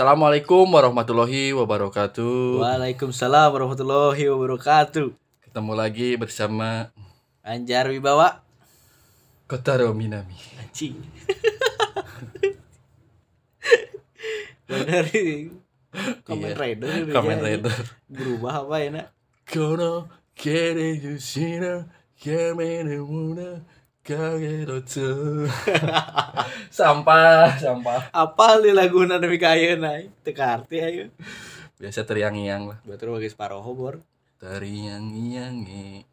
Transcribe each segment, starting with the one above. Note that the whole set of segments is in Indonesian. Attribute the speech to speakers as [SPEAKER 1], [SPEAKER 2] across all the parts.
[SPEAKER 1] Assalamualaikum warahmatullahi wabarakatuh.
[SPEAKER 2] Waalaikumsalam warahmatullahi wabarakatuh.
[SPEAKER 1] Ketemu lagi bersama
[SPEAKER 2] Anjar Wibawa.
[SPEAKER 1] Kotaro Minami.
[SPEAKER 2] Anjing. Bener ini. Kamen Rider
[SPEAKER 1] Kamen. Rider.
[SPEAKER 2] Berubah apa ya nak?
[SPEAKER 1] Kono kere muna kage rotu. sampah, sampah.
[SPEAKER 2] Apa li lagu demi kaya naik? Teka arti ayo.
[SPEAKER 1] Biasa teriang-iang lah.
[SPEAKER 2] Betul bagi separuh bor.
[SPEAKER 1] Teriang-iang eh.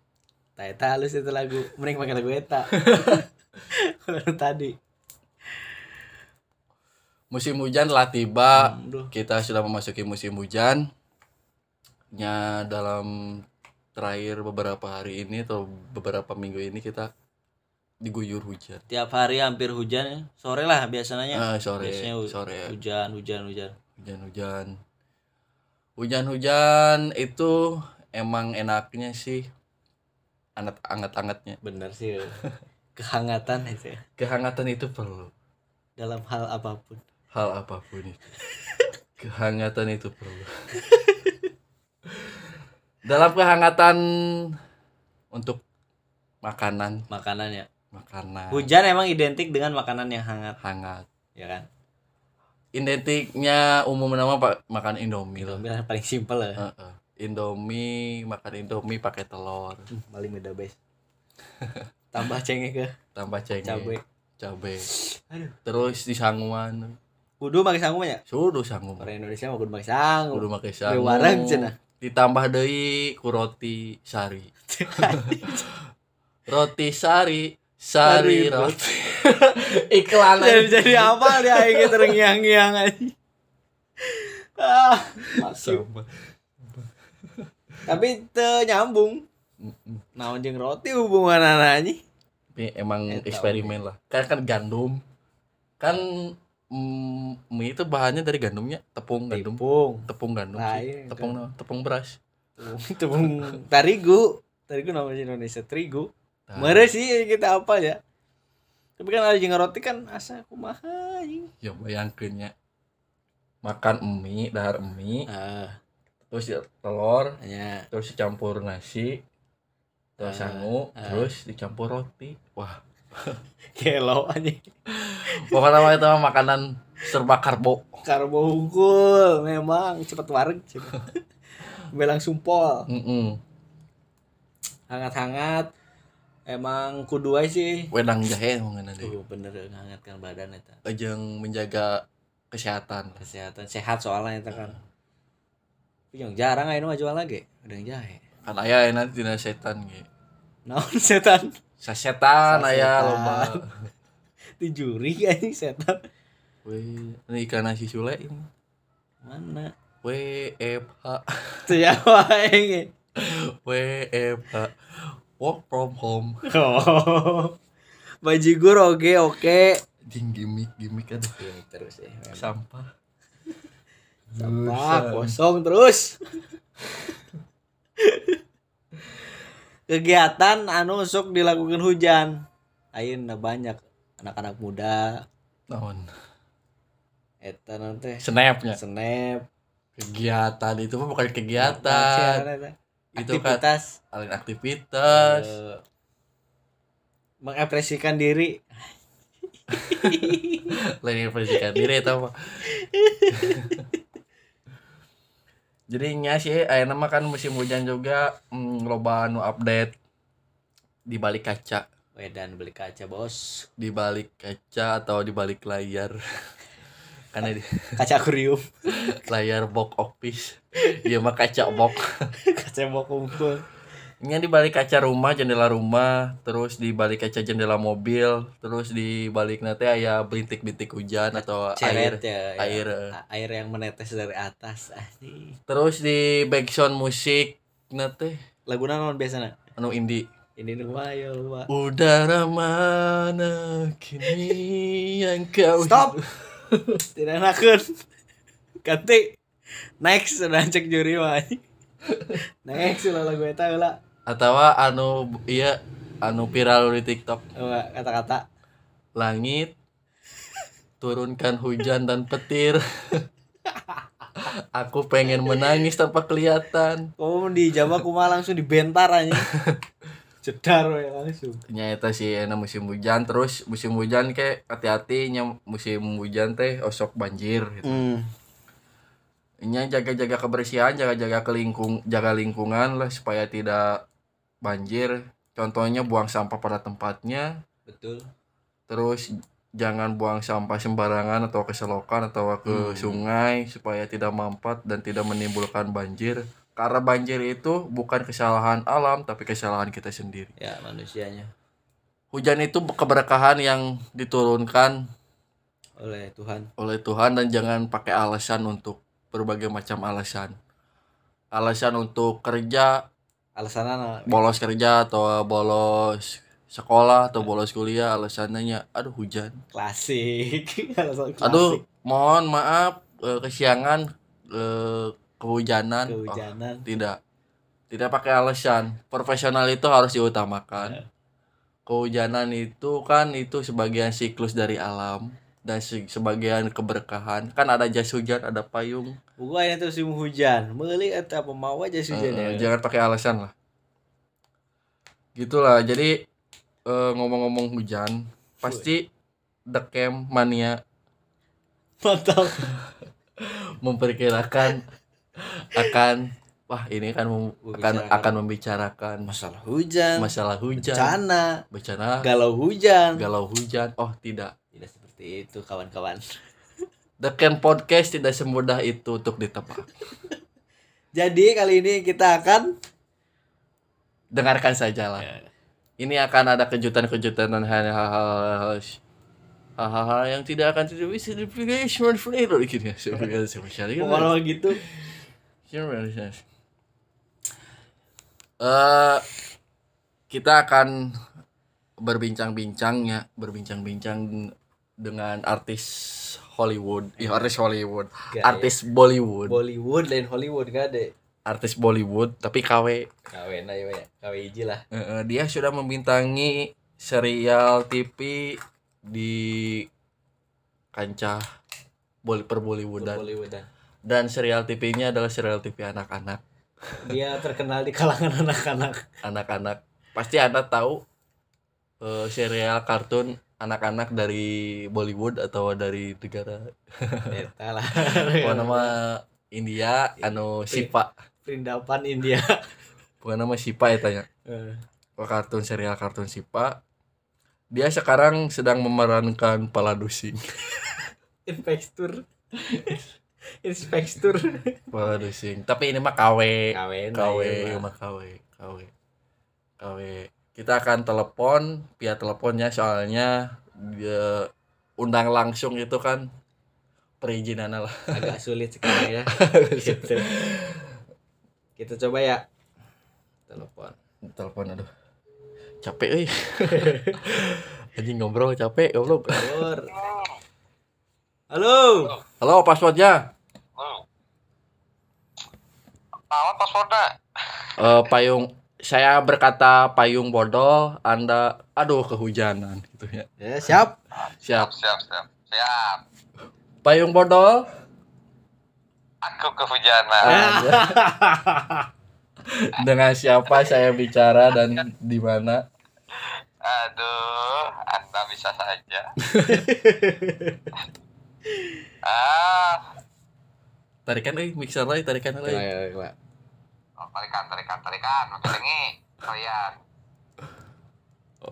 [SPEAKER 2] Taeta halus itu lagu. Mending pakai lagu eta. Tadi.
[SPEAKER 1] Musim hujan telah tiba.
[SPEAKER 2] Hmm.
[SPEAKER 1] Kita sudah memasuki musim hujan. Ya dalam terakhir beberapa hari ini atau beberapa minggu ini kita diguyur hujan.
[SPEAKER 2] Tiap hari hampir hujan. Sore lah biasanya.
[SPEAKER 1] Ah, sore,
[SPEAKER 2] Biasanya hu-
[SPEAKER 1] sore.
[SPEAKER 2] Hujan, hujan, hujan.
[SPEAKER 1] Hujan-hujan. Hujan-hujan itu emang enaknya sih anget anget-angetnya.
[SPEAKER 2] Bener sih. Kehangatan itu ya.
[SPEAKER 1] Kehangatan itu perlu.
[SPEAKER 2] Dalam hal apa pun.
[SPEAKER 1] Hal apa pun itu. Kehangatan itu perlu. Dalam kehangatan untuk makanan,
[SPEAKER 2] Makanan ya.
[SPEAKER 1] Makanan
[SPEAKER 2] Hujan emang identik dengan makanan yang hangat,
[SPEAKER 1] hangat.
[SPEAKER 2] ya kan?
[SPEAKER 1] Identiknya umum nama pak makan Indomie lah.
[SPEAKER 2] Indomie yang paling simpel ya.
[SPEAKER 1] Heeh. Indomie, makan Indomie pakai telur,
[SPEAKER 2] Hmm, paling beda best. Tambah cengek ke
[SPEAKER 1] tambah cengkeh,
[SPEAKER 2] cabai.
[SPEAKER 1] cabe.
[SPEAKER 2] Aduh.
[SPEAKER 1] Terus di sanguan,
[SPEAKER 2] Kudu pakai sanggup ya?
[SPEAKER 1] sudah sanggup.
[SPEAKER 2] Orang Indonesia mah kudu pakai sanggup.
[SPEAKER 1] Kudu make
[SPEAKER 2] Beli
[SPEAKER 1] sangu.
[SPEAKER 2] wareng cenah.
[SPEAKER 1] Ditambah deui ku roti sari. roti sari, sari roti. Iklan
[SPEAKER 2] jadi jadi apa dia aing terngiang-ngiang aja. Ah. Tapi teu nyambung. Naon jeung roti hubungan anaknya?
[SPEAKER 1] Tapi emang eksperimen lah. Kan kan gandum. Kan mm, mie itu bahannya dari gandumnya, tepung gandum.
[SPEAKER 2] Tepung.
[SPEAKER 1] Tepung gandum
[SPEAKER 2] Lain,
[SPEAKER 1] sih. Tepung
[SPEAKER 2] kan.
[SPEAKER 1] tepung beras.
[SPEAKER 2] Tepung tarigu. Tarigu namanya Indonesia terigu. Mere sih kita apa ya? Tapi kan ada jeung roti kan asa kumaha anjing.
[SPEAKER 1] ya bayangkeun nya. Makan mie, dahar mie,
[SPEAKER 2] Ah,
[SPEAKER 1] terus ya telur,
[SPEAKER 2] nya.
[SPEAKER 1] terus dicampur nasi, terus
[SPEAKER 2] Ah,
[SPEAKER 1] sangu,
[SPEAKER 2] ah.
[SPEAKER 1] terus dicampur roti. Wah,
[SPEAKER 2] Gelo anjing.
[SPEAKER 1] pokoknya mah itu makanan serba karbo.
[SPEAKER 2] Karbo unggul memang cepet wareg cepet. Belang sumpol,
[SPEAKER 1] Mm
[SPEAKER 2] hangat-hangat. Emang kudu aja sih.
[SPEAKER 1] Wedang jahe mungkin nanti.
[SPEAKER 2] Tuh bener hangatkan badan eta.
[SPEAKER 1] Ajeng menjaga kesehatan.
[SPEAKER 2] Kesehatan sehat soalnya eta kan. Tapi yang jarang mah jual lagi. Yang jahe.
[SPEAKER 1] Kan aya nanti dina setan ge.
[SPEAKER 2] Naon setan?
[SPEAKER 1] Sasetan aya
[SPEAKER 2] Sasetan.
[SPEAKER 1] loba.
[SPEAKER 2] Di juri anjing setan.
[SPEAKER 1] Weh, ini ikan nasi Sule ini.
[SPEAKER 2] Mana?
[SPEAKER 1] WFH.
[SPEAKER 2] Tuh ya wae.
[SPEAKER 1] WFH. Work from home.
[SPEAKER 2] Oh. Bajigur oke oke.
[SPEAKER 1] Jing gimmick gimmick aduh.
[SPEAKER 2] Ini terus ya. memang.
[SPEAKER 1] Sampah.
[SPEAKER 2] Sampah kosong terus. Kegiatan anu sok dilakukan hujan. Ayeuna banyak anak-anak muda
[SPEAKER 1] Naon?
[SPEAKER 2] eta nanti
[SPEAKER 1] Snapnya.
[SPEAKER 2] snap
[SPEAKER 1] Kegiatan itu mah bukan kegiatan.
[SPEAKER 2] eta?
[SPEAKER 1] Itu kan
[SPEAKER 2] aktivitas
[SPEAKER 1] alin aktivitas.
[SPEAKER 2] eh, mengapresiasikan diri
[SPEAKER 1] lain persisikan diri itu mah. Jadi nya sih ayeuna mah kan musim hujan juga mm, loba anu update di balik kaca,
[SPEAKER 2] Wedan beli kaca bos
[SPEAKER 1] di balik kaca atau di balik layar. Karena di
[SPEAKER 2] kaca akuarium
[SPEAKER 1] layar box office. Iya mah kaca box.
[SPEAKER 2] kaca mau kumpul
[SPEAKER 1] Nya di balik kaca rumah, jendela rumah, terus di balik kaca jendela mobil, terus di balik nanti aya bintik-bintik hujan atau air
[SPEAKER 2] ceret ya, ya.
[SPEAKER 1] air.
[SPEAKER 2] A- air yang menetes dari atas.
[SPEAKER 1] Terus di background musik nanti
[SPEAKER 2] lagu naon biasanya
[SPEAKER 1] anu indie.
[SPEAKER 2] ini wah ya wah
[SPEAKER 1] Udara mana kini yang kau
[SPEAKER 2] stop tidak nakun ganti next sudah cek juri mah anjing. next lah lagu eta lah
[SPEAKER 1] atau anu iya anu viral di TikTok
[SPEAKER 2] kata-kata
[SPEAKER 1] langit turunkan hujan dan petir aku pengen menangis tanpa kelihatan
[SPEAKER 2] Kamu di Jawa kuma langsung dibentar aja. Jedar we langsung.
[SPEAKER 1] nyata sih enak musim hujan terus musim hujan kayak hati-hati musim hujan teh osok banjir gitu.
[SPEAKER 2] Hmm.
[SPEAKER 1] Nya jaga-jaga kebersihan, jaga-jaga kelingkung, jaga lingkungan lah supaya tidak banjir. Contohnya buang sampah pada tempatnya,
[SPEAKER 2] Betul.
[SPEAKER 1] terus jangan buang sampah sembarangan atau ke selokan atau ke
[SPEAKER 2] Hmm.
[SPEAKER 1] sungai supaya tidak mampat dan tidak menimbulkan banjir. Karena banjir itu bukan kesalahan alam tapi kesalahan kita sendiri.
[SPEAKER 2] Ya manusianya
[SPEAKER 1] Hujan itu keberkahan yang diturunkan
[SPEAKER 2] oleh Tuhan.
[SPEAKER 1] oleh Tuhan dan jangan pakai alasan untuk berbagai macam alasan. Alasan untuk kerja,
[SPEAKER 2] Alasan apa?
[SPEAKER 1] bolos kerja atau bolos sekolah atau bolos kuliah alasannya aduh hujan.
[SPEAKER 2] Klasik. Alasan klasik.
[SPEAKER 1] Aduh, mohon maaf eh, kesiangan eh, kehujanan. Oh,
[SPEAKER 2] kehujanan.
[SPEAKER 1] tidak. Tidak pakai alasan. Profesional itu harus diutamakan.
[SPEAKER 2] Ya.
[SPEAKER 1] Kehujanan itu kan itu sebagian siklus dari alam dan se- sebagian keberkahan. Kan ada jas hujan, ada payung.
[SPEAKER 2] Bukannya tuh musim hujan. Meuli eta apa mau aja hujan
[SPEAKER 1] Eh,
[SPEAKER 2] ya.
[SPEAKER 1] jangan pakai alasan lah. Gitulah. Jadi eh, ngomong-ngomong hujan, pasti The Camp Mania
[SPEAKER 2] Mantap.
[SPEAKER 1] memperkirakan akan wah ini kan mem- akan akan membicarakan
[SPEAKER 2] Masalah hujan.
[SPEAKER 1] masalah hujan,
[SPEAKER 2] Bencana.
[SPEAKER 1] bencana,
[SPEAKER 2] Galau hujan.
[SPEAKER 1] galau hujan. Oh, tidak.
[SPEAKER 2] Tidak seperti itu kawan-kawan.
[SPEAKER 1] The Camp Podcast tidak semudah itu untuk ditebak.
[SPEAKER 2] Jadi kali ini kita akan
[SPEAKER 1] Dengarkan saja lah. Ini akan ada kejutan-kejutan dan hal-hal hal-hal yang tidak akan tidak bisa dipilih smart flavor gitu ya.
[SPEAKER 2] Kalau gitu.
[SPEAKER 1] Eh kita akan berbincang-bincang ya, berbincang-bincang dengan artis Hollywood, ya artis Hollywood,
[SPEAKER 2] Gaya.
[SPEAKER 1] artis Bollywood,
[SPEAKER 2] Bollywood lain Hollywood gak ada.
[SPEAKER 1] artis Bollywood tapi KW.
[SPEAKER 2] Kawin aja ya. Kawin hiji lah.
[SPEAKER 1] Eh, dia sudah membintangi serial TV di kancah bol per Bollywoodan
[SPEAKER 2] Bollywood dah.
[SPEAKER 1] dan serial TV-nya adalah serial TV anak-anak.
[SPEAKER 2] Dia terkenal di kalangan anak-anak.
[SPEAKER 1] Anak-anak pasti Anda tahu eh, serial kartun anak-anak dari Bollywood atau dari negara
[SPEAKER 2] lah.
[SPEAKER 1] apa nama India anu Sipa
[SPEAKER 2] Perindapan India.
[SPEAKER 1] bukan nama Sipa ya tanya
[SPEAKER 2] Eh,
[SPEAKER 1] kartun serial kartun Sipa dia sekarang sedang memerankan Paladusing
[SPEAKER 2] Inspektur. Inspektur.
[SPEAKER 1] Paladusing tapi ini mah KW. KW
[SPEAKER 2] aja,
[SPEAKER 1] mah KW KW KW kita akan telepon via teleponnya soalnya dia undang langsung itu kan perizinan lah.
[SPEAKER 2] Agak sulit sekarang ya. Gitu. kita coba ya. Telepon.
[SPEAKER 1] Telepon aduh. Capek euy. Anjing ngobrol capek goblok.
[SPEAKER 2] Bor. halo.
[SPEAKER 1] Halo passwordnya?
[SPEAKER 3] Apa passwordnya?
[SPEAKER 1] Eh, payung saya berkata payung bodol anda aduh kehujanan gitu ya
[SPEAKER 2] ya siap
[SPEAKER 1] siap
[SPEAKER 3] Siap, siap. Siap.
[SPEAKER 1] payung bodol
[SPEAKER 3] Aku kehujanan.
[SPEAKER 1] dengan siapa saya bicara dan di mana
[SPEAKER 3] Aduh, Anda bisa saja. ah,
[SPEAKER 1] tarikan euy mixer lagi tarikan lagi
[SPEAKER 3] oh, tarikan, tarikan, tarikan. Oke, ini kalian.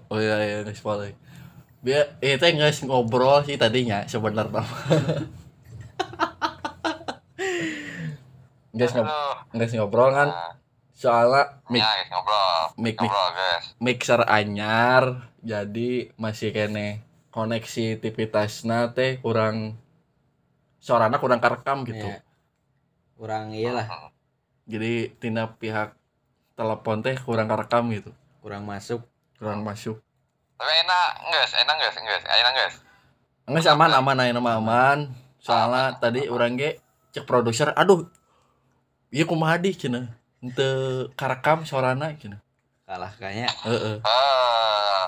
[SPEAKER 1] oh iya iya guys boleh biar eh teh guys ngobrol sih tadinya sebenarnya guys ngob
[SPEAKER 3] Aduh.
[SPEAKER 1] guys ngobrol kan
[SPEAKER 3] Nah,
[SPEAKER 1] soalnya mik
[SPEAKER 3] ya, guys, ngobrol.
[SPEAKER 1] Mik- mik-
[SPEAKER 3] ngobrol, guys.
[SPEAKER 1] mixer anyar jadi masih kene koneksitivitasna teh kurang suaranya kurang kerekam gitu
[SPEAKER 2] Ya. kurang iyalah
[SPEAKER 3] Hmm.
[SPEAKER 1] Jadi tina pihak telepon teh kurang kerekam gitu.
[SPEAKER 2] Kurang masuk.
[SPEAKER 1] Kurang masuk.
[SPEAKER 3] Tapi enak, guys, enak, guys, guys, enak, guys.
[SPEAKER 1] enggak aman aman aja nama aman. Soalnya tadi orang ge cek produser aduh iya kumaha di cenah ente karekam suarana cenah
[SPEAKER 2] kalah kayaknya.
[SPEAKER 1] Heeh.
[SPEAKER 3] Eh,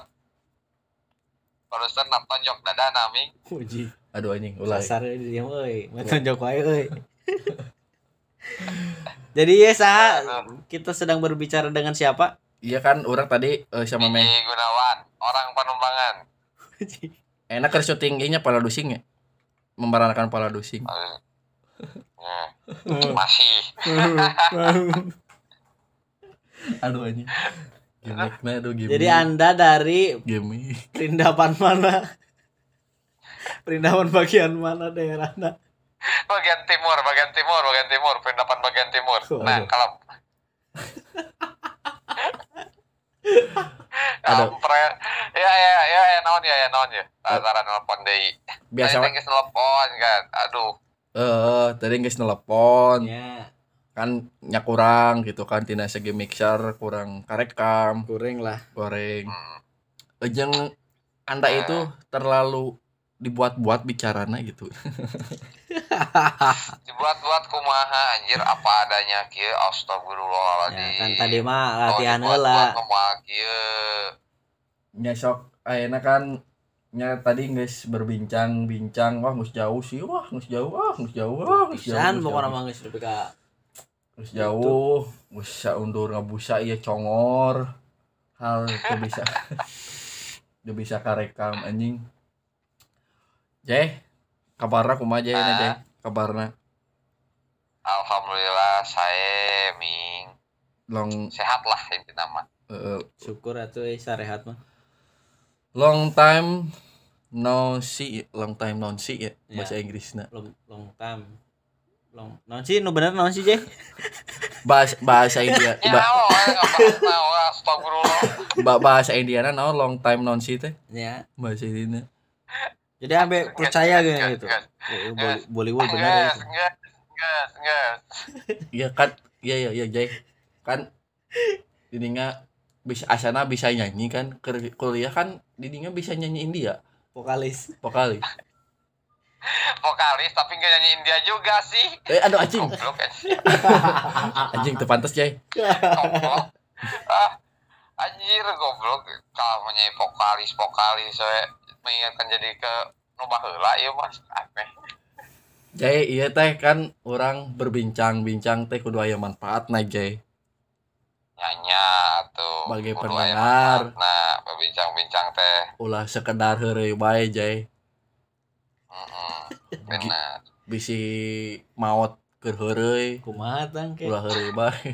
[SPEAKER 3] produser nak tonjok dada naming
[SPEAKER 2] Uji.
[SPEAKER 1] aduh anjing ulah.
[SPEAKER 2] Kasar di dia euy. Mah tonjok wae euy. Jadi ya sa kita sedang berbicara dengan siapa?
[SPEAKER 1] iya kan orang tadi eh, sama Meng
[SPEAKER 3] Gunawan orang Panumbangan
[SPEAKER 1] enak ke syuting nya pala dusing ya? Memerankan pala dusing.
[SPEAKER 3] Eh, ya, masih.
[SPEAKER 1] Aduh anjing. Gimmicknya aduh gimmick
[SPEAKER 2] Jadi Anda dari
[SPEAKER 1] gimmick
[SPEAKER 2] perindapan mana? Perindapan bagian mana daerah Anda?
[SPEAKER 3] Bagian timur bagian timur bagian timur. Pendapat bagian timur. Nah
[SPEAKER 2] Waduh.
[SPEAKER 3] kalau
[SPEAKER 1] Ada.
[SPEAKER 3] Ampre, ya ya ya ya naon ya ya naon ya. Antara nelpon deui
[SPEAKER 1] biasa
[SPEAKER 3] Tadi geus nelpon kan? Aduh.
[SPEAKER 1] Eh tadi guys nelpon.
[SPEAKER 2] Ya,
[SPEAKER 1] kan nya kurang gitu kan tina segi mixer kurang karekam.
[SPEAKER 2] Kuring lah.
[SPEAKER 1] goreng.
[SPEAKER 3] Hmm.
[SPEAKER 1] ejeng anda itu terlalu dibuat-buat bicaranya gitu
[SPEAKER 3] dibuat-buat kumaha anjir apa adanya kieu astagfirullahaladzim
[SPEAKER 2] Ya, kan tadi mah
[SPEAKER 3] Oh,
[SPEAKER 2] latihan heula.
[SPEAKER 3] kumaha kieu
[SPEAKER 1] nyesok ayeuna kan nya tadi guys berbincang-bincang wah ngus jauh sih wah ngus jauh wah ngus jauh wah ngus jauh
[SPEAKER 2] Pisan
[SPEAKER 1] ngus
[SPEAKER 2] pokoknya
[SPEAKER 1] jauh.
[SPEAKER 2] mah geus nepi ka
[SPEAKER 1] ngus jauh ngus undur ngabusa iya congor hal itu bisa itu bisa karekam anjing Jeh kabarna kumaha Jeh na Jeh kabarna
[SPEAKER 3] alhamdulillah saya ming.
[SPEAKER 1] Long.
[SPEAKER 3] Sehat lah inti nama.
[SPEAKER 1] Eh,
[SPEAKER 2] syukur atuh euy sarehat mah.
[SPEAKER 1] long time no see long time no see ya
[SPEAKER 2] Ya.
[SPEAKER 1] bahasa Inggrisnya.
[SPEAKER 2] Long long time. Long non sih nu bener non sih Jeh?
[SPEAKER 1] bahasa bahasa India
[SPEAKER 3] ya
[SPEAKER 1] ba-
[SPEAKER 3] oh
[SPEAKER 1] ba- bahasa Indiana no long time no see teh.
[SPEAKER 2] Ya.
[SPEAKER 1] bahasa India
[SPEAKER 2] Jadi ambe percaya
[SPEAKER 3] Gas,
[SPEAKER 2] gitu gitu.
[SPEAKER 3] gas.
[SPEAKER 2] Oh, Boleh Bollywood bener ya.
[SPEAKER 3] Nges.
[SPEAKER 1] iya kan iya iya iya Jay kan dininya bisa asana bisa nyanyi kan kuliah kan dininya bisa nyanyi India
[SPEAKER 2] Vokalis.
[SPEAKER 1] vokalis
[SPEAKER 3] vokalis tapi nggak nyanyi India juga sih
[SPEAKER 1] eh aduh anjing
[SPEAKER 3] goblok
[SPEAKER 1] anjing tepantes Jay
[SPEAKER 3] goblok ah anjir goblok kalau menyanyi vokalis vokalis saya mengingatkan jadi ke nubah heula ieu mas. Aneh.
[SPEAKER 1] Jay iya teh kan orang berbincang-bincang teh kudu aya manfaat nah Jay
[SPEAKER 3] nyanya tuh aya
[SPEAKER 1] pendengar.
[SPEAKER 3] manfaatna, berbincang-bincang teh.
[SPEAKER 1] Ulah sekedar heureuy bae Jay
[SPEAKER 3] Heeh, benar.
[SPEAKER 1] bisi maot keur heureuy.
[SPEAKER 2] Kumaha tang ke?
[SPEAKER 1] ulah heureuy bae.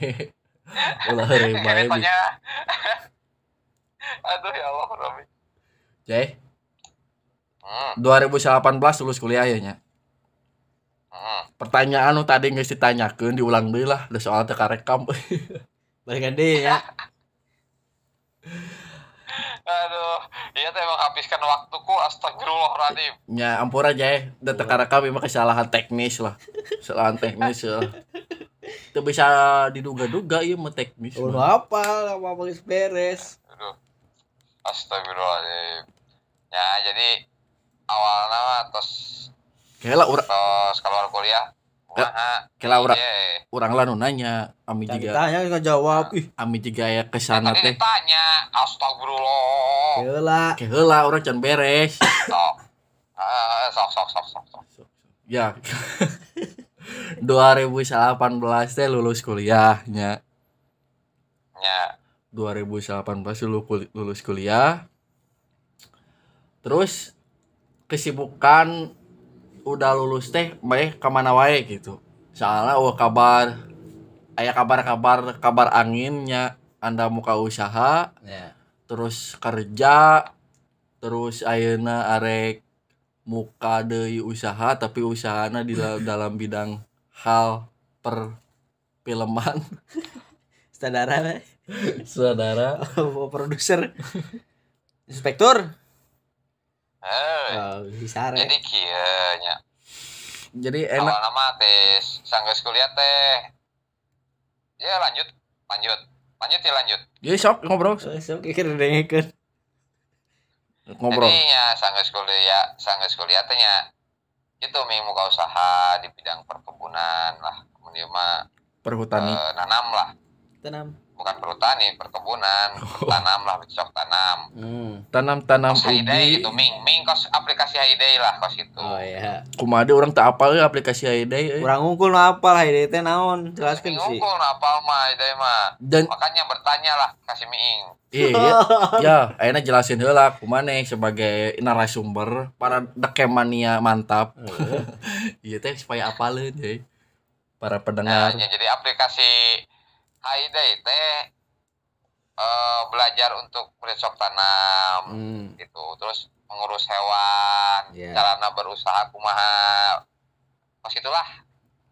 [SPEAKER 1] Ulah heureuy bae.
[SPEAKER 3] aduh ya Allah Robi
[SPEAKER 1] Jay
[SPEAKER 3] hmm,
[SPEAKER 1] 2018 lulus kuliah ya nya
[SPEAKER 3] hmm.
[SPEAKER 1] pertanyaan nu tadi geus ditanyakeun diulang deui lah da soal teu karekam
[SPEAKER 2] Balikan deh ya.
[SPEAKER 3] aduh iya teh menghabiskan waktuku astagfirullahaladzim
[SPEAKER 1] nya ampura Jay da teu karekam ieu mah kesalahan teknis lah kesalahan teknis lah teu bisa diduga-duga ieu mah teknis
[SPEAKER 2] Oh,
[SPEAKER 1] mah.
[SPEAKER 2] apa? Apa beres.
[SPEAKER 3] aduh astagfirullahaladzim ya jadi awalnya terus
[SPEAKER 1] Kela urang
[SPEAKER 3] terus keluar kuliah
[SPEAKER 1] Ya, kela urang
[SPEAKER 3] Iya.
[SPEAKER 1] urang lah nu nanya ami juga
[SPEAKER 2] tanya nggak jawab. Ih,
[SPEAKER 1] ami juga aya ke sana
[SPEAKER 3] tadi
[SPEAKER 1] teh.
[SPEAKER 3] ditanya astagfirullah.
[SPEAKER 2] Heula.
[SPEAKER 1] ke heula urang can beres.
[SPEAKER 3] Sok Ah, sok sok sok sok sok.
[SPEAKER 1] Ya. 2018 teh lulus kuliahnya.
[SPEAKER 3] Ya.
[SPEAKER 1] 2018 lulus kul- lulus kuliah. Terus kesibukan udah lulus teh bae ke mana wae gitu soalnya oh kabar aya kabar-kabar kabar anginnya anda muka usaha
[SPEAKER 2] Ya.
[SPEAKER 1] terus kerja terus ayeuna arek muka deui usaha tapi usahana di dalam, bidang hal per filman
[SPEAKER 2] Saudara we.
[SPEAKER 1] saudara
[SPEAKER 2] Oh, produser. Inspektur.
[SPEAKER 3] Eh,
[SPEAKER 2] Oh, bisa re.
[SPEAKER 3] jadi kieu nya
[SPEAKER 1] jadi enak.
[SPEAKER 3] Awal nama teh sanggeus kuliah teh. Ya lanjut. Lanjut. Lanjut ya lanjut.
[SPEAKER 1] Ya sok ngobrol.
[SPEAKER 2] Oh, sok kira dengekeun.
[SPEAKER 1] ngobrol.
[SPEAKER 3] Jadi ya sanggeus kuliah sanggeus kuliah teh nya itu mi muka usaha di bidang perkebunan lah. Kemudian mah
[SPEAKER 1] perhutani.
[SPEAKER 3] eh, nanam lah.
[SPEAKER 2] Tenam.
[SPEAKER 3] Bukan perhutani perkebunan tanam lah bercocok tanam.
[SPEAKER 2] Hmm.
[SPEAKER 1] tanam-tanam
[SPEAKER 3] kos Hayday
[SPEAKER 1] ubi.
[SPEAKER 3] gitu Ming. Ming kos aplikasi Hayday lah kos itu.
[SPEAKER 2] Oh iya.
[SPEAKER 1] kumade orang tak apal ya aplikasi Hayday eh.
[SPEAKER 2] Kurang ngungkul nu apal hai teh naon? Jelaskeun
[SPEAKER 3] Ming
[SPEAKER 2] sih.
[SPEAKER 3] unggul nah apa mah Hayday mah.
[SPEAKER 1] Dan
[SPEAKER 3] makanya bertanya lah kasih Ming.
[SPEAKER 1] Iya ya ayeuna jelasin heula kumane sebagai narasumber para dekemania mantap. Iya. Teh supaya apaleun ya para
[SPEAKER 3] Nah,
[SPEAKER 1] pendengar.
[SPEAKER 3] Ya, jadi aplikasi Hayday teh eh, belajar untuk bercocok tanam
[SPEAKER 2] Hmm.
[SPEAKER 3] gitu terus mengurus hewan
[SPEAKER 2] Iya.
[SPEAKER 3] carana berusaha kumaha pas itulah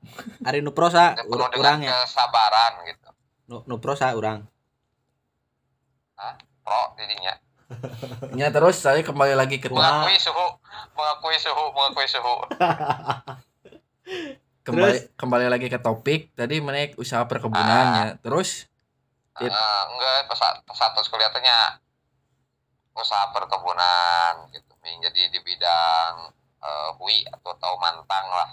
[SPEAKER 2] Ari nu prosa ur- urang ya.
[SPEAKER 3] kesabaran gitu
[SPEAKER 2] Nu, nu prosa urang.
[SPEAKER 3] pro didinya
[SPEAKER 1] ya terus saya kembali lagi ke
[SPEAKER 3] mengakui suhu mengakui suhu mengakui suhu
[SPEAKER 1] kembali kembali lagi ke topik tadi menaik usaha perkebunannya. Terus? It-
[SPEAKER 3] Eh, enggak pas pas satu kuliahnya usaha perkebunan gitu jadi di bidang eh, hui atau tahu mantang lah.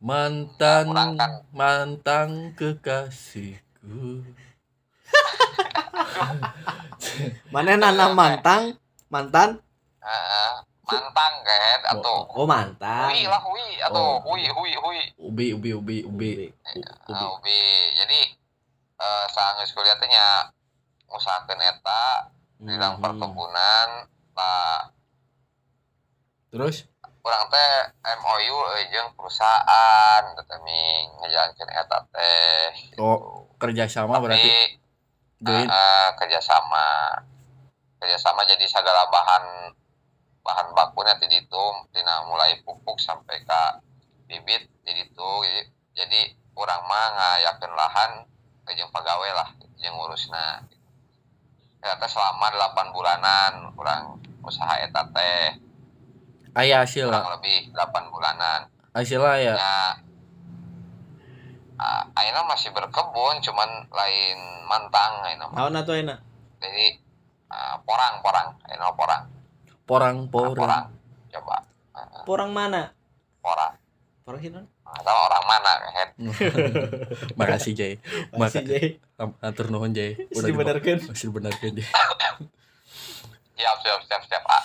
[SPEAKER 1] Mantan
[SPEAKER 3] Nah, kurang kan.
[SPEAKER 1] mantan kekasihku.
[SPEAKER 2] Mana nanam mantang? Mantan?
[SPEAKER 3] Eh, mantang kan atau
[SPEAKER 2] Oh, oh mantan.
[SPEAKER 3] hui lah hui. Atau
[SPEAKER 1] Oh.
[SPEAKER 3] hui hui hui.
[SPEAKER 1] Ubi ubi ubi ubi. Ubi.
[SPEAKER 3] Ubi. jadi eh saanggeus kuliah teh nya eta di bidang
[SPEAKER 2] Hmm.
[SPEAKER 3] perkebunan lah.
[SPEAKER 1] Terus?
[SPEAKER 3] Urang teh MOU jeung perusahaan teh ming ngajalankeun eta teh
[SPEAKER 1] oh kerjasama berarti?
[SPEAKER 3] tapi
[SPEAKER 1] join?
[SPEAKER 3] eh, kerjasama. Kerjasama jadi segala bahan bahan bakunya di ditu tina mulai pupuk sampai ke bibit di ditu jadi, jadi urang mah ngayakeun lahan ke jeung pagawe lah jeung ngurusna ya teh selama 8 bulanan urang usaha eta teh.
[SPEAKER 1] Aya hasil
[SPEAKER 3] kurang lebih 8 bulanan.
[SPEAKER 1] Hasil lah ya.
[SPEAKER 3] Ya. Ah, ayeuna masih berkebun cuman lain mantang ayeuna mah.
[SPEAKER 2] Naon atuh ayeuna?
[SPEAKER 3] jadi ah, porang porang ayeuna porang
[SPEAKER 1] porang
[SPEAKER 3] Ah,
[SPEAKER 1] porang.
[SPEAKER 3] Porang. Coba.
[SPEAKER 2] Porang mana?
[SPEAKER 3] porang.
[SPEAKER 2] Porang sih
[SPEAKER 3] atau orang mana head
[SPEAKER 1] makasih Jay.
[SPEAKER 2] Masih
[SPEAKER 1] Maka-
[SPEAKER 2] Jay.
[SPEAKER 1] Atur nuhun Jay.
[SPEAKER 2] Masih dibenarkeun.
[SPEAKER 1] masih dibenarkeun Jay.
[SPEAKER 3] Siap siap siap siap pak.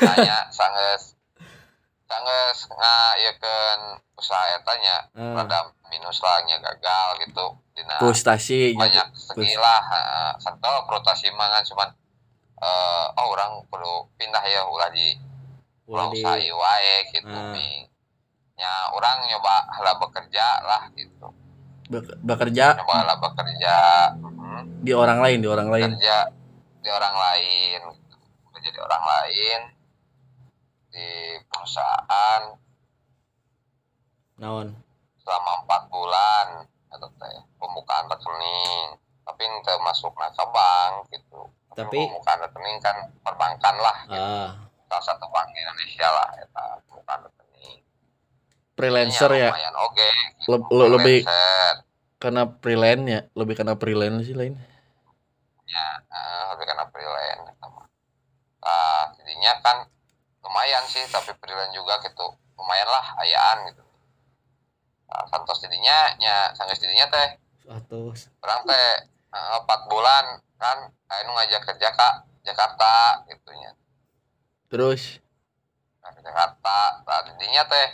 [SPEAKER 3] Tanya sanggeus sanggeus ngayekeun usaha eta nya
[SPEAKER 2] Ah.
[SPEAKER 3] rada minus lah nya gagal gitu. Dina
[SPEAKER 1] frustasi
[SPEAKER 3] banyak segi lah heeh. santol protasi mah kan cuman eh oh orang perlu pindah ya ulah di
[SPEAKER 2] Ulah di
[SPEAKER 3] wae gitu
[SPEAKER 2] Ah.
[SPEAKER 3] Ming. nya orang nyoba heula bekerja lah gitu
[SPEAKER 1] Be- bekerja
[SPEAKER 3] nyoba heula bekerja Mhm.
[SPEAKER 1] di orang lain di orang lain
[SPEAKER 3] kerja di orang lain kerja di orang lain di perusahaan
[SPEAKER 2] naon?
[SPEAKER 3] selama empat bulan atau teh pembukaan rekening tapi itu masuk bank gitu
[SPEAKER 2] Tapi-
[SPEAKER 3] pembukaan rekening kan perbankan lah gitu.
[SPEAKER 2] Ah,
[SPEAKER 3] salah satu bank di Indonesia lah eta pembukaan rekening
[SPEAKER 1] freelancer ya?
[SPEAKER 3] oke.
[SPEAKER 1] Le- le- lebih karena freelance ya? Lebih karena freelance sih lain
[SPEAKER 3] ya eh, lebih karena freelance nah jadinya kan lumayan sih tapi freelance juga gitu. Lumayan lah ayaan gitu. Nah, santos jadinya nya sanggeus jadinya teh.
[SPEAKER 2] Atuh.
[SPEAKER 3] orang teh eh, empat bulan kan? Anu ngajak kerja kak Jakarta gitunya
[SPEAKER 1] terus?
[SPEAKER 3] Nah, ke Jakarta. Nah, jadinya teh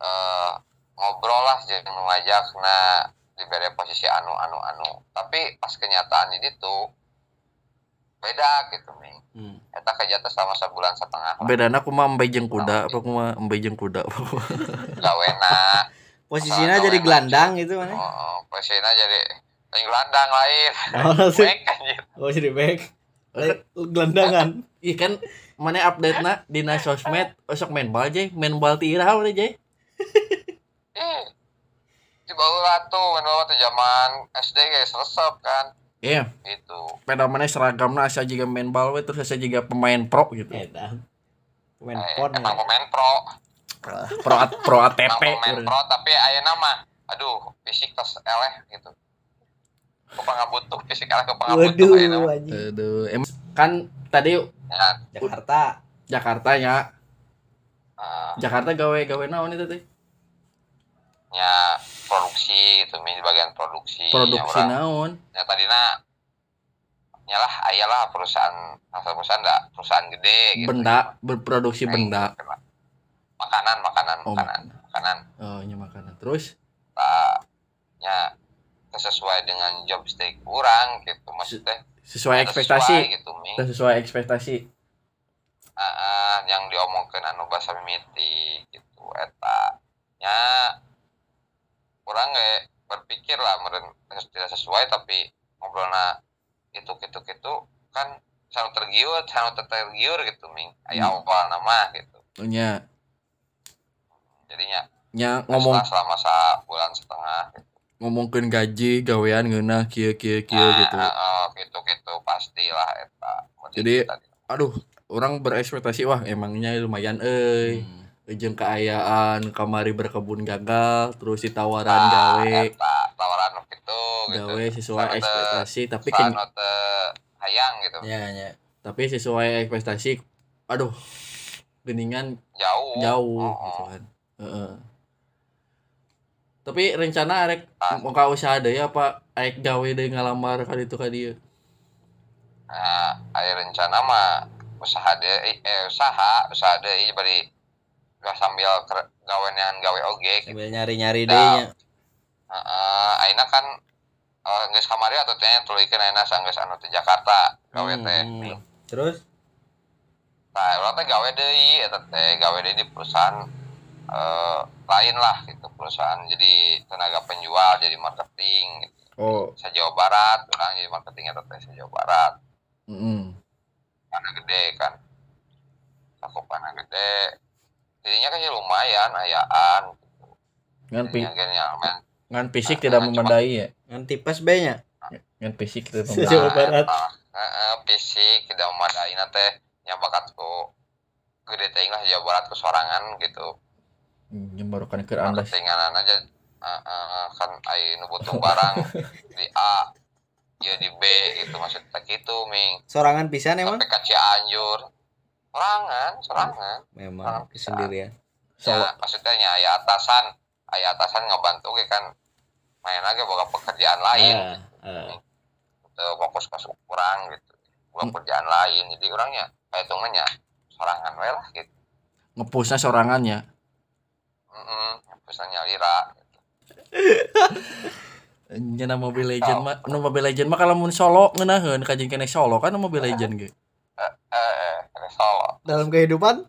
[SPEAKER 3] eh ngobrol lah nu ngajak. Na diberi posisi anu anu anu. Tapi pas kenyataan di itu beda gitu nih
[SPEAKER 2] Hmm.
[SPEAKER 3] eta kerja teh selama sebulan setengah lah.
[SPEAKER 1] Bedana kumaha embe jeung kuda apa kumaha embe jeung kuda apa kumaha?
[SPEAKER 3] gawena
[SPEAKER 2] Posisinya jadi gelandang gitu. mana?
[SPEAKER 3] oh, posisinya jadi yang gelandang lain
[SPEAKER 2] Naon atuh?
[SPEAKER 3] baik anjir
[SPEAKER 2] Oh jadi back. Gelandangan.
[SPEAKER 1] Ih kan mana update na di na sosmed osok main bal Jay main bal tira udah Jay
[SPEAKER 3] eh di bawah tuh kan bawah tuh zaman SD guys resep kan
[SPEAKER 1] iya
[SPEAKER 3] gitu
[SPEAKER 1] peda mana seragamna asa juga main bal we terus asa juga pemain pro gitu
[SPEAKER 2] Eta. Pemain
[SPEAKER 3] Eh,
[SPEAKER 2] pon.
[SPEAKER 3] emang
[SPEAKER 2] ya.
[SPEAKER 3] pemain pro
[SPEAKER 1] pro at pro
[SPEAKER 3] emang
[SPEAKER 1] ATP
[SPEAKER 3] pemain pro tapi ayeuna mah aduh fisik tos eleh gitu kepanggah butuh fisik eleh kepanggah butuh ayeuna
[SPEAKER 2] Waduh
[SPEAKER 3] mah.
[SPEAKER 2] anjing.
[SPEAKER 1] aduh em kan tadi
[SPEAKER 3] ya.
[SPEAKER 2] Jakarta.
[SPEAKER 1] Jakarta ya.
[SPEAKER 3] Eh,
[SPEAKER 1] Jakarta gawe gawe naon itu teh
[SPEAKER 3] ya produksi gitu mi di bagian produksi.
[SPEAKER 1] Produksi
[SPEAKER 3] ya,
[SPEAKER 1] naon?
[SPEAKER 3] Ya tadina nyalah ayalah perusahaan asal perusahaan enggak perusahaan gede gitu.
[SPEAKER 1] Benda berproduksi benda.
[SPEAKER 3] makanan makanan
[SPEAKER 1] oh
[SPEAKER 3] makanan
[SPEAKER 1] makanan. oh iya makanan. Terus?
[SPEAKER 3] Tak nya sesuai dengan job stake kurang gitu. Maksudnya
[SPEAKER 1] sesuai ekspektasi.
[SPEAKER 3] sesuai gitu mi.
[SPEAKER 1] Sesuai ekspektasi.
[SPEAKER 3] Ah, ah, yang diomongkan anu bahasa mimiti gitu eta. Nya kurang nggak berpikir lah meren tidak sesuai tapi ngobrolna itu gitu gitu kan selalu tergiur selalu tergiur gitu ming aya
[SPEAKER 1] Hmm.
[SPEAKER 3] awal nama gitu.
[SPEAKER 1] Nya
[SPEAKER 3] jadinya
[SPEAKER 1] nya ngomong
[SPEAKER 3] setelah selama sebulan setengah gitu.
[SPEAKER 1] Ngomongkeun gaji gawean ngeunah kieu kieu kieu
[SPEAKER 3] Nah,
[SPEAKER 1] gitu.
[SPEAKER 3] ah, gitu gitu pastilah eta.
[SPEAKER 1] Jadi, aduh orang berekspektasi wah emangnya lumayan euy.
[SPEAKER 2] Hmm.
[SPEAKER 1] jeung keayaan kamari berkebun gagal terus ditawaran
[SPEAKER 3] Ah,
[SPEAKER 1] gawe.
[SPEAKER 3] eta tawaran gitu gitu.
[SPEAKER 1] Gawe sesuai ekspektasi tapi
[SPEAKER 3] teu hayang gitu.
[SPEAKER 2] Ya ya.
[SPEAKER 1] Tapi sesuai ekspektasi aduh geningan
[SPEAKER 3] jauh.
[SPEAKER 1] jauh
[SPEAKER 3] Oh,
[SPEAKER 1] gitu
[SPEAKER 3] oh.
[SPEAKER 1] kan. Heeh. Tapi rencana arek
[SPEAKER 3] Ah.
[SPEAKER 1] muka usaha deui apa? Arek gawe deui ngalamar ka ditu ka dieu
[SPEAKER 3] nah aya rencana mah usaha deh eh usaha usaha deh. Bari gak sambil ker- gawean gawe oge gitu.
[SPEAKER 2] Sambil nyari-nyari
[SPEAKER 3] Nah.
[SPEAKER 2] deh nya.
[SPEAKER 3] Heeh, ayeuna kan uh, geus kamari atuh teh tulikeun ayeuna sanggeus anu teh Jakarta gawe teh.
[SPEAKER 2] Hmm. terus?
[SPEAKER 3] Nah urang teh gawe deui eta teh gawe deui di perusahaan eh lain lah gitu perusahaan. Jadi tenaga penjual jadi marketing gitu.
[SPEAKER 1] oh.
[SPEAKER 3] Se Jawa Barat orang jadi marketing teh se Jawa Barat.
[SPEAKER 1] Heeh
[SPEAKER 3] mana gede kan. Cakupannya gede. Jadinya kan ya lumayan ayaan
[SPEAKER 1] ngan pi
[SPEAKER 3] jadinya kan
[SPEAKER 1] ngan fisik
[SPEAKER 3] Ah,
[SPEAKER 1] tidak memadai ya?
[SPEAKER 2] Ngan tipes nya
[SPEAKER 1] ngan fisik tidak memadai
[SPEAKER 2] Jawa Barat.
[SPEAKER 3] Heeh, fisik tidak memadai nanti yang bakatku gede teh lah Jawa Barat ke sorangan gitu
[SPEAKER 1] yang baru kan keur anda
[SPEAKER 3] marketingan aja Heeh, kan ai nu butuh barang. Di A ya di B gitu. Maksudnya gitu ming.
[SPEAKER 2] Sorangan pisan emang?
[SPEAKER 3] Sampai ke Cianjur. Sorangan sorangan.
[SPEAKER 2] Memang
[SPEAKER 3] Ah,
[SPEAKER 2] sendirian
[SPEAKER 1] so
[SPEAKER 3] ya. Maksudnya nya aya atasan. Aya atasan ngebantu ge kan. Main lagi boga pekerjaan lain.
[SPEAKER 2] Ah, ah.
[SPEAKER 3] gitu fokus ke kurang gitu. Boga
[SPEAKER 1] Hmm.
[SPEAKER 3] pekerjaan lain. Jadi orangnya kayak hitungannya sorangan we lah gitu.
[SPEAKER 1] Ngepusnya sorangannya
[SPEAKER 3] heeh pesannya lira
[SPEAKER 1] Nya Mobile Legend mah, nu Mobile Legend mah kalau mun solo ngeunaheun kajeng kene solo kan nu Mobile Legend ge.
[SPEAKER 3] eh eh ada solo.
[SPEAKER 2] Dalam kehidupan?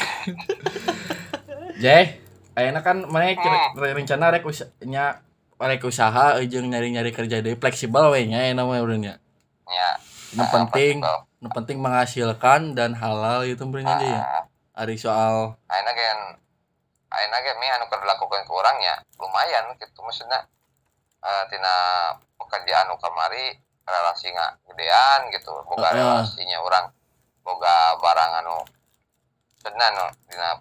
[SPEAKER 1] Jeh, ayeuna kan mana rencana rek nya rek usaha eh, jeung nyari-nyari kerja deui fleksibel we nya ayeuna mah urang nya.
[SPEAKER 3] nya
[SPEAKER 1] Nu
[SPEAKER 3] eh,
[SPEAKER 1] penting, nu penting menghasilkan dan halal itu berarti aja ya.
[SPEAKER 3] Ah,
[SPEAKER 1] Ari soal
[SPEAKER 3] ayeuna gen ayeuna ge mi anu dilakukan ke urangnya lumayan gitu maksudnya eh tina pekerjaan nu kamari relasi nggak gedean gitu boga
[SPEAKER 1] Heeh.
[SPEAKER 3] relasinya orang boga barang anu senan no dina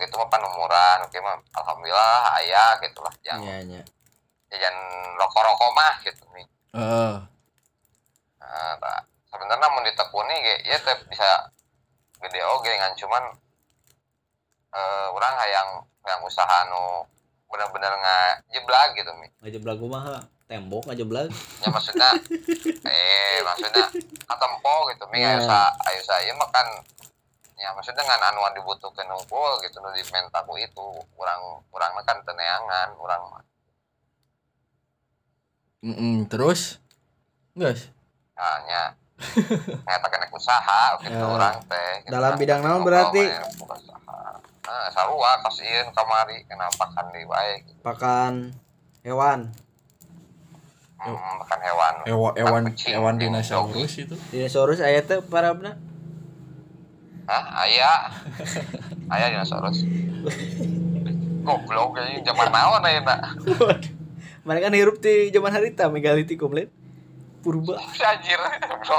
[SPEAKER 3] gitu mah pan umuran oke mah alhamdulillah aya gitu lah yang
[SPEAKER 2] iya nya
[SPEAKER 3] jajan rokok-rokok mah gitu nih
[SPEAKER 1] heeh.
[SPEAKER 3] nah, sebenarnya mau ditekuni ya teh bisa gede oge ngan cuman eh orang hayang hayang usaha anu bener-bener nggak jeblag gitu mi.
[SPEAKER 2] Ngajeblag kumaha tembok ngajeblag
[SPEAKER 3] ya maksudnya eh maksudnya katempo gitu mi. Ayo sa ayo saya mah kan ya maksudnya dengan anu yang dibutuhkan unggul gitu nu di mentaku itu. Kurang kurang kan teneangan kurang mah.
[SPEAKER 1] Mm-mm, terus? Guys,
[SPEAKER 3] hanya nyata kena usaha gitu
[SPEAKER 2] Ya.
[SPEAKER 3] orang teh gitu.
[SPEAKER 2] Dalam
[SPEAKER 3] kan.
[SPEAKER 2] bidang naon berarti?
[SPEAKER 3] usaha. Nah sarua kasihin kamari kenapa kan di baik
[SPEAKER 2] pakan hewan
[SPEAKER 3] hmm, makan hewan
[SPEAKER 1] ewa ewan
[SPEAKER 3] kucing,
[SPEAKER 1] ewan
[SPEAKER 3] kucing,
[SPEAKER 1] dinosaurus itu.
[SPEAKER 2] dinosaurus aya teh parabna
[SPEAKER 3] Hah? Aya. Aya dinosaurus. Goblok kayaknya zaman naon aya na.
[SPEAKER 2] mereka kan hirup di zaman harita megalitikum lain purba
[SPEAKER 3] anjir. Bro,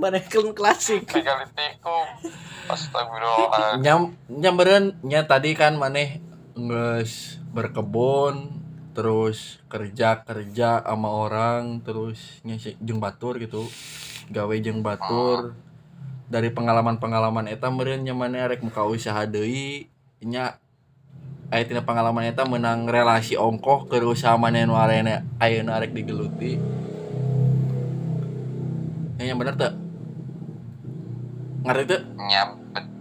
[SPEAKER 2] mana kan klasik
[SPEAKER 3] megalitikum. Astagfirullah.
[SPEAKER 1] Nyam nyambereun nya tadi kan maneh geus berkebun terus kerja kerja sama orang terus nya si- jeung batur gitu. Gawe jeung batur. Dari pengalaman-pengalaman eta meureun nya maneh rek muka usaha deui nya aya tina pengalaman eta menang relasi ongkoh ke usaha maneh nu ayeuna digeluti. Ya, yang bener tuh ngerti tuh
[SPEAKER 3] nya bet-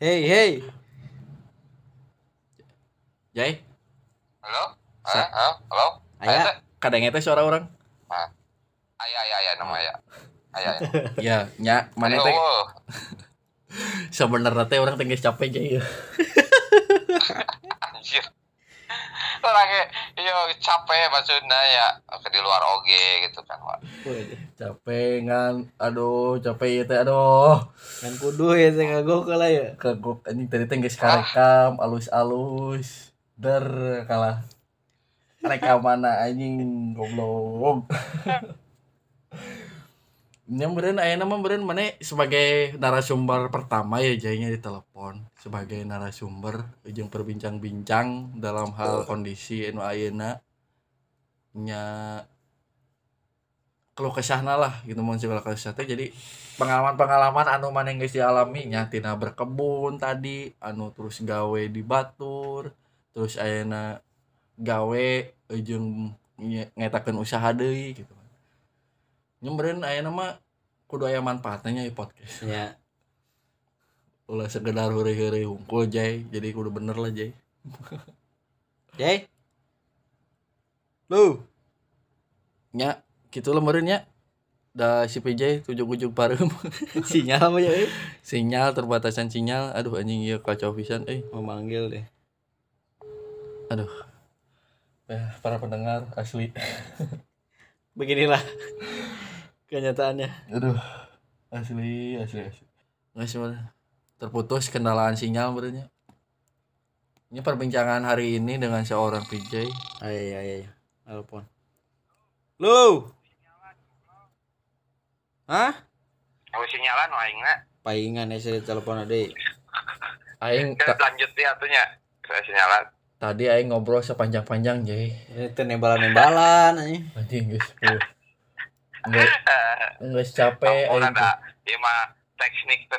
[SPEAKER 2] Hey, hey.
[SPEAKER 1] Jai
[SPEAKER 3] halo? Hah? halo
[SPEAKER 2] Aya.
[SPEAKER 3] Aya teh?
[SPEAKER 1] kadang eta suara orang
[SPEAKER 3] aya aya aya nama aya aya aya.
[SPEAKER 1] ya nya mana teh
[SPEAKER 3] Eueuh.
[SPEAKER 1] sebenarnya teh orang tengah capek Jai
[SPEAKER 3] orangnya iya capek maksudnya ya ke di luar oge gitu kan Wak.
[SPEAKER 1] capek kan aduh capek ya teh aduh
[SPEAKER 2] Kan kudu ya saya kagok lah ya.
[SPEAKER 1] kagok anjing tadi teh geus karekam alus-alus der kalah rekam mana anjing goblok yang beren ayeuna mah beren mana sebagai narasumber pertama ya jadinya di telepon. Sebagai narasumber ujung berbincang-bincang dalam hal kondisi anu ayeuna. Nya keluh kesahna lah gitu mau segala kesah jadi pengalaman-pengalaman anu mana geus dialami nya tina berkebun tadi anu terus gawe di batur terus ayeuna gawe ujung ngetakeun usaha deui gitu nyemberin ayeuna mah kudu aya manfaatnya di podcast
[SPEAKER 2] Ya.
[SPEAKER 1] ulah sekedar hore-hore hungkul jay jadi kudu bener lah jay
[SPEAKER 2] Jay. Lu.
[SPEAKER 1] nya gitu lah meureun nya da si PJ tujuh-ujuk pareum
[SPEAKER 2] Sinyal apa ya? eh?
[SPEAKER 1] sinyal terbatasan sinyal aduh anjing ieu kacau pisan euy
[SPEAKER 2] Mau manggil deh.
[SPEAKER 1] eh, para pendengar asli
[SPEAKER 2] Beginilah kenyataannya.
[SPEAKER 1] aduh asli asli asli nggak sih Mar. terputus kendalaan sinyal berarti ini perbincangan hari ini dengan seorang PJ
[SPEAKER 2] Ayo, ayo, ayo. Telepon. Lu. Hah?
[SPEAKER 3] Aku sinyalan wah aing na.
[SPEAKER 2] Paingan ya saya telepon ade.
[SPEAKER 1] aing
[SPEAKER 3] lanjut ya atunya. Saya sinyalan.
[SPEAKER 1] Tadi aing ngobrol sepanjang-panjang Jay
[SPEAKER 2] Ini teh nembalan-nembalan anjing.
[SPEAKER 1] anjing guys enggak enggak capek aing
[SPEAKER 3] ada Iya mah teknik itu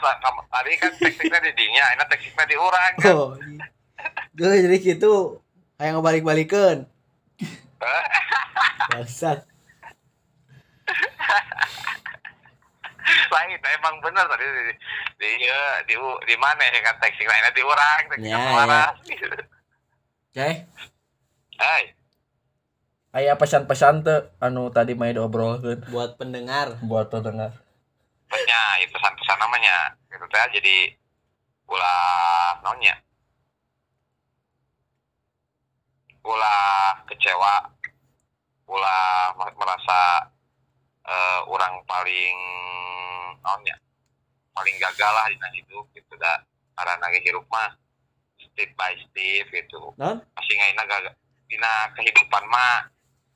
[SPEAKER 3] lah. Tadi kan tekniknya di dinya, ini tekniknya di urang kan.
[SPEAKER 2] Oh. Duh, jadi gitu. Ayo ngebalik-balikeun. Bangsat.
[SPEAKER 3] Lain, emang bener tadi di di iya, di, di, mana ya kan teknik lainnya di urang, teknik
[SPEAKER 2] Ya,
[SPEAKER 3] waras.
[SPEAKER 1] Jay
[SPEAKER 3] Hai,
[SPEAKER 1] aya pesan-pesan tuh anu tadi main diobrolkeun.
[SPEAKER 2] Buat pendengar.
[SPEAKER 1] buat pendengar.
[SPEAKER 3] Punya itu pesan-pesan namanya. Gitu teh jadi ulah naonnya. Ulah kecewa, ulah merasa eh, orang paling naonnya paling gagal lah di hidup gitu dah. Karena lagi hidup mah step by step gitu
[SPEAKER 2] Non?
[SPEAKER 3] masih ngaina gagal dina kehidupan mah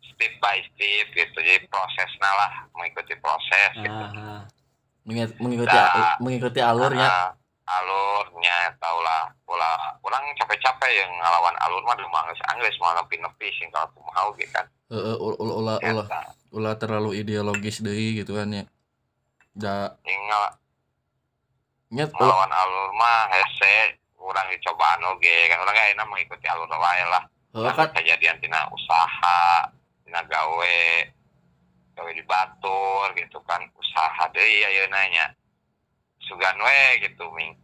[SPEAKER 3] step by step gitu jadi prosesnya lah mengikuti proses gitu
[SPEAKER 2] Aha.
[SPEAKER 1] Mengit- mengikuti
[SPEAKER 3] Nah.
[SPEAKER 1] mengikuti alurnya
[SPEAKER 3] Ah, alurnya tau lah pola orang capek-capek yang ngelawan alur mah demang angges mau nepi-nepi sing kalau tuh mau gitu kan
[SPEAKER 1] Heeh, ulah ulah ulah ulah
[SPEAKER 3] Eta.
[SPEAKER 1] ulah terlalu ideologis deui gitu kan ya da nyet ulah
[SPEAKER 3] ngelawan alur mah hese kurang dicobaan oge kan orang enak mengikuti alur wae lah.
[SPEAKER 1] Heuh
[SPEAKER 3] kan
[SPEAKER 1] kan
[SPEAKER 3] kejadian tina usaha tina gawe gawe di batur gitu kan. Usaha deui ayeuna nanya. Sugan we gitu ming.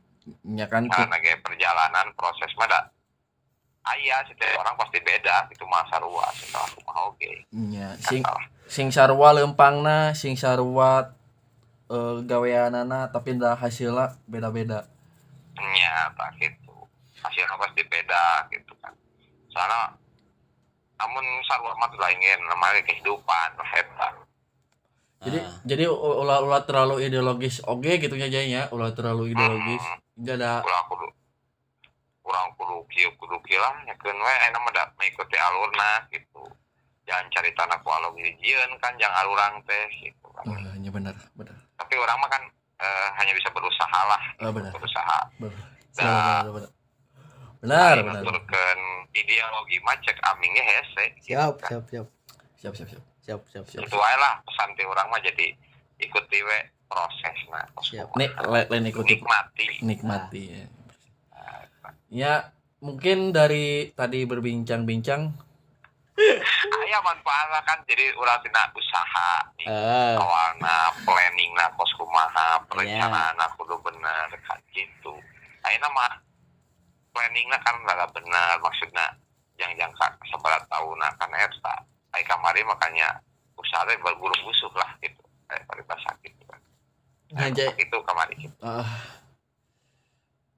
[SPEAKER 1] Nya kan
[SPEAKER 3] karena kayak perjalanan proses mah da aya setiap orang pasti beda itu masa ruas setelah aku mau oke.
[SPEAKER 1] Nya sing sing sarua lempangna sing sarua eh, gaweanana tapi dah hasilnya beda-beda
[SPEAKER 3] nya tak gitu. Hasilnya pasti beda gitu kan. Soalnya namun sarwa mah lain namanya kehidupan eta
[SPEAKER 1] jadi
[SPEAKER 2] Ah.
[SPEAKER 1] jadi ulah ulah terlalu ideologis oke gitu nya jadinya ulah terlalu ideologis. Enggak ada
[SPEAKER 3] kurang kudu kurang kudu kieu kudu kieu lah. Nyakeun we enak mah da mengikuti alurna gitu. Jangan cari tanah ku alur hijieun kan jangan alurang teh gitu kan.
[SPEAKER 1] Nya benar benar.
[SPEAKER 3] Tapi orang mah kan eh, hanya bisa berusaha lah.
[SPEAKER 1] Ah, benar.
[SPEAKER 3] Berusaha.
[SPEAKER 1] Benar.
[SPEAKER 3] Nah.
[SPEAKER 1] benar benar benar.
[SPEAKER 3] Ideologi mah cek amingnya hese
[SPEAKER 2] Siap, siap, siap.
[SPEAKER 1] siap siap siap.
[SPEAKER 2] Siap, siap, siap.
[SPEAKER 3] itu aja lah pesan ti orang mah jadi ikuti we proses nah.
[SPEAKER 2] Siap.
[SPEAKER 1] nih lain ikuti
[SPEAKER 3] nikmati.
[SPEAKER 1] Nikmati ya. ya mungkin dari tadi berbincang-bincang
[SPEAKER 3] aya manfaatna kan. Jadi urang tina usaha nih
[SPEAKER 2] Eh,
[SPEAKER 3] awalna planning na kos kumaha
[SPEAKER 2] Iya.
[SPEAKER 3] perencanaan kudu bener kan gitu. Ayeuna mah planning na kan rada bener. Maksudnya yang jangka seberat tahun kan eta ai kamari makanya usaha teh berguru busuk lah gitu. Eh pada sakit gitu kan.
[SPEAKER 1] Aja
[SPEAKER 3] itu kamari. Gitu.
[SPEAKER 1] ah.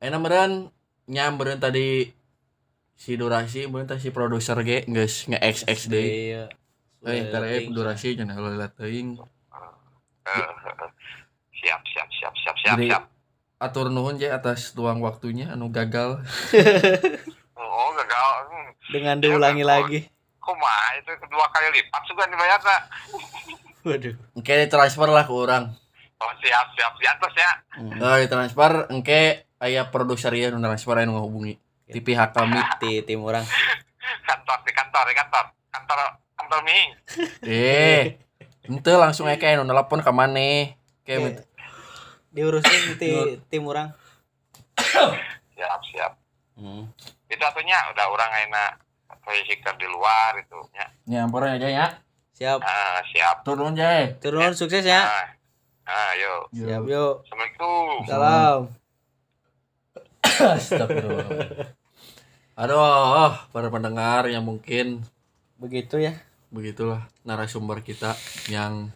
[SPEAKER 1] Enak meren nyamberin tadi si durasi teh si produser ge geus nge-XX deui
[SPEAKER 2] iya.
[SPEAKER 1] eh
[SPEAKER 2] Penting.
[SPEAKER 1] durasi jangan teuing
[SPEAKER 3] Eh, eh, siap siap siap siap siap
[SPEAKER 1] Jadi-
[SPEAKER 3] siap.
[SPEAKER 1] atur nuhun je atas luang waktunya anu gagal.
[SPEAKER 3] Oh gagal. Hmm.
[SPEAKER 2] Dengan diulangi lagi.
[SPEAKER 3] kumaha itu kedua kali lipat juga dibayarna
[SPEAKER 2] Waduh.
[SPEAKER 1] engke transfer lah ke orang.
[SPEAKER 3] Oh siap siap. Siap terus ya.
[SPEAKER 1] Nah, transfer engke aya produser ieu nu transfer anu ngahubungi di pihak kami
[SPEAKER 2] Di tim orang.
[SPEAKER 3] kantor di kantor di kantor kantor kantor ming
[SPEAKER 1] eh ente langsung eke anu nelpon ka maneh
[SPEAKER 2] Oke.
[SPEAKER 1] kayak
[SPEAKER 2] Diurusin di tim orang.
[SPEAKER 3] siap siap
[SPEAKER 2] Hmm.
[SPEAKER 3] itu artinya udah orang enak visitor di luar itu ya
[SPEAKER 1] nyamperin aja ya
[SPEAKER 2] Siap.
[SPEAKER 3] ah, siap
[SPEAKER 1] turun aja
[SPEAKER 2] Turun sukses ya.
[SPEAKER 3] ah, ah yuk
[SPEAKER 2] Siap yuk.
[SPEAKER 3] assalamualaikum
[SPEAKER 2] Salam.
[SPEAKER 1] Astagfirullah. Aduh, para pendengar yang mungkin
[SPEAKER 2] Begitu ya.
[SPEAKER 1] begitulah narasumber kita yang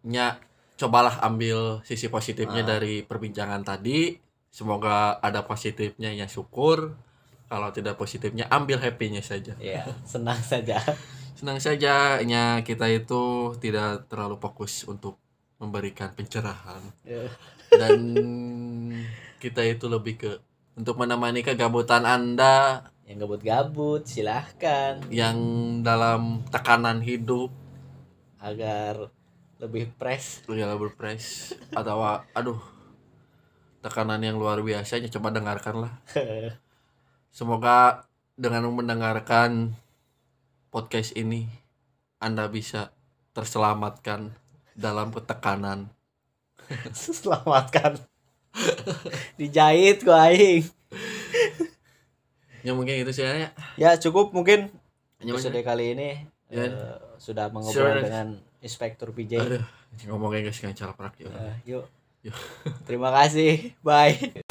[SPEAKER 1] nya cobalah ambil sisi positifnya
[SPEAKER 2] Ah.
[SPEAKER 1] dari perbincangan tadi. Semoga ada positifnya ya syukur. Kalau tidak positifnya ambil happy-nya saja.
[SPEAKER 2] Ya, senang saja.
[SPEAKER 1] Senang saja nya kita itu tidak terlalu fokus untuk memberikan pencerahan
[SPEAKER 2] Ya.
[SPEAKER 1] dan kita itu lebih ke untuk menemani kegabutan Anda.
[SPEAKER 2] Yang gabut-gabut silahkan.
[SPEAKER 1] Yang dalam tekanan hidup.
[SPEAKER 2] Agar lebih fresh.
[SPEAKER 1] ya berpres atau aduh tekanan yang luar biasanya. Coba dengarkanlah semoga dengan mendengarkan podcast ini Anda bisa terselamatkan dalam ketekanan.
[SPEAKER 2] Selamatkan. Dijahit gua aing.
[SPEAKER 1] ya mungkin itu sih ya
[SPEAKER 2] Ya cukup mungkin episode kali ini
[SPEAKER 1] Ya.
[SPEAKER 2] eh, sudah mengobrol
[SPEAKER 1] Sure.
[SPEAKER 2] dengan Inspektur PJ.
[SPEAKER 1] aduh ngomongin guys cara prak ya
[SPEAKER 2] Eh, yuk.
[SPEAKER 1] Yuk.
[SPEAKER 2] Terima kasih. Bye.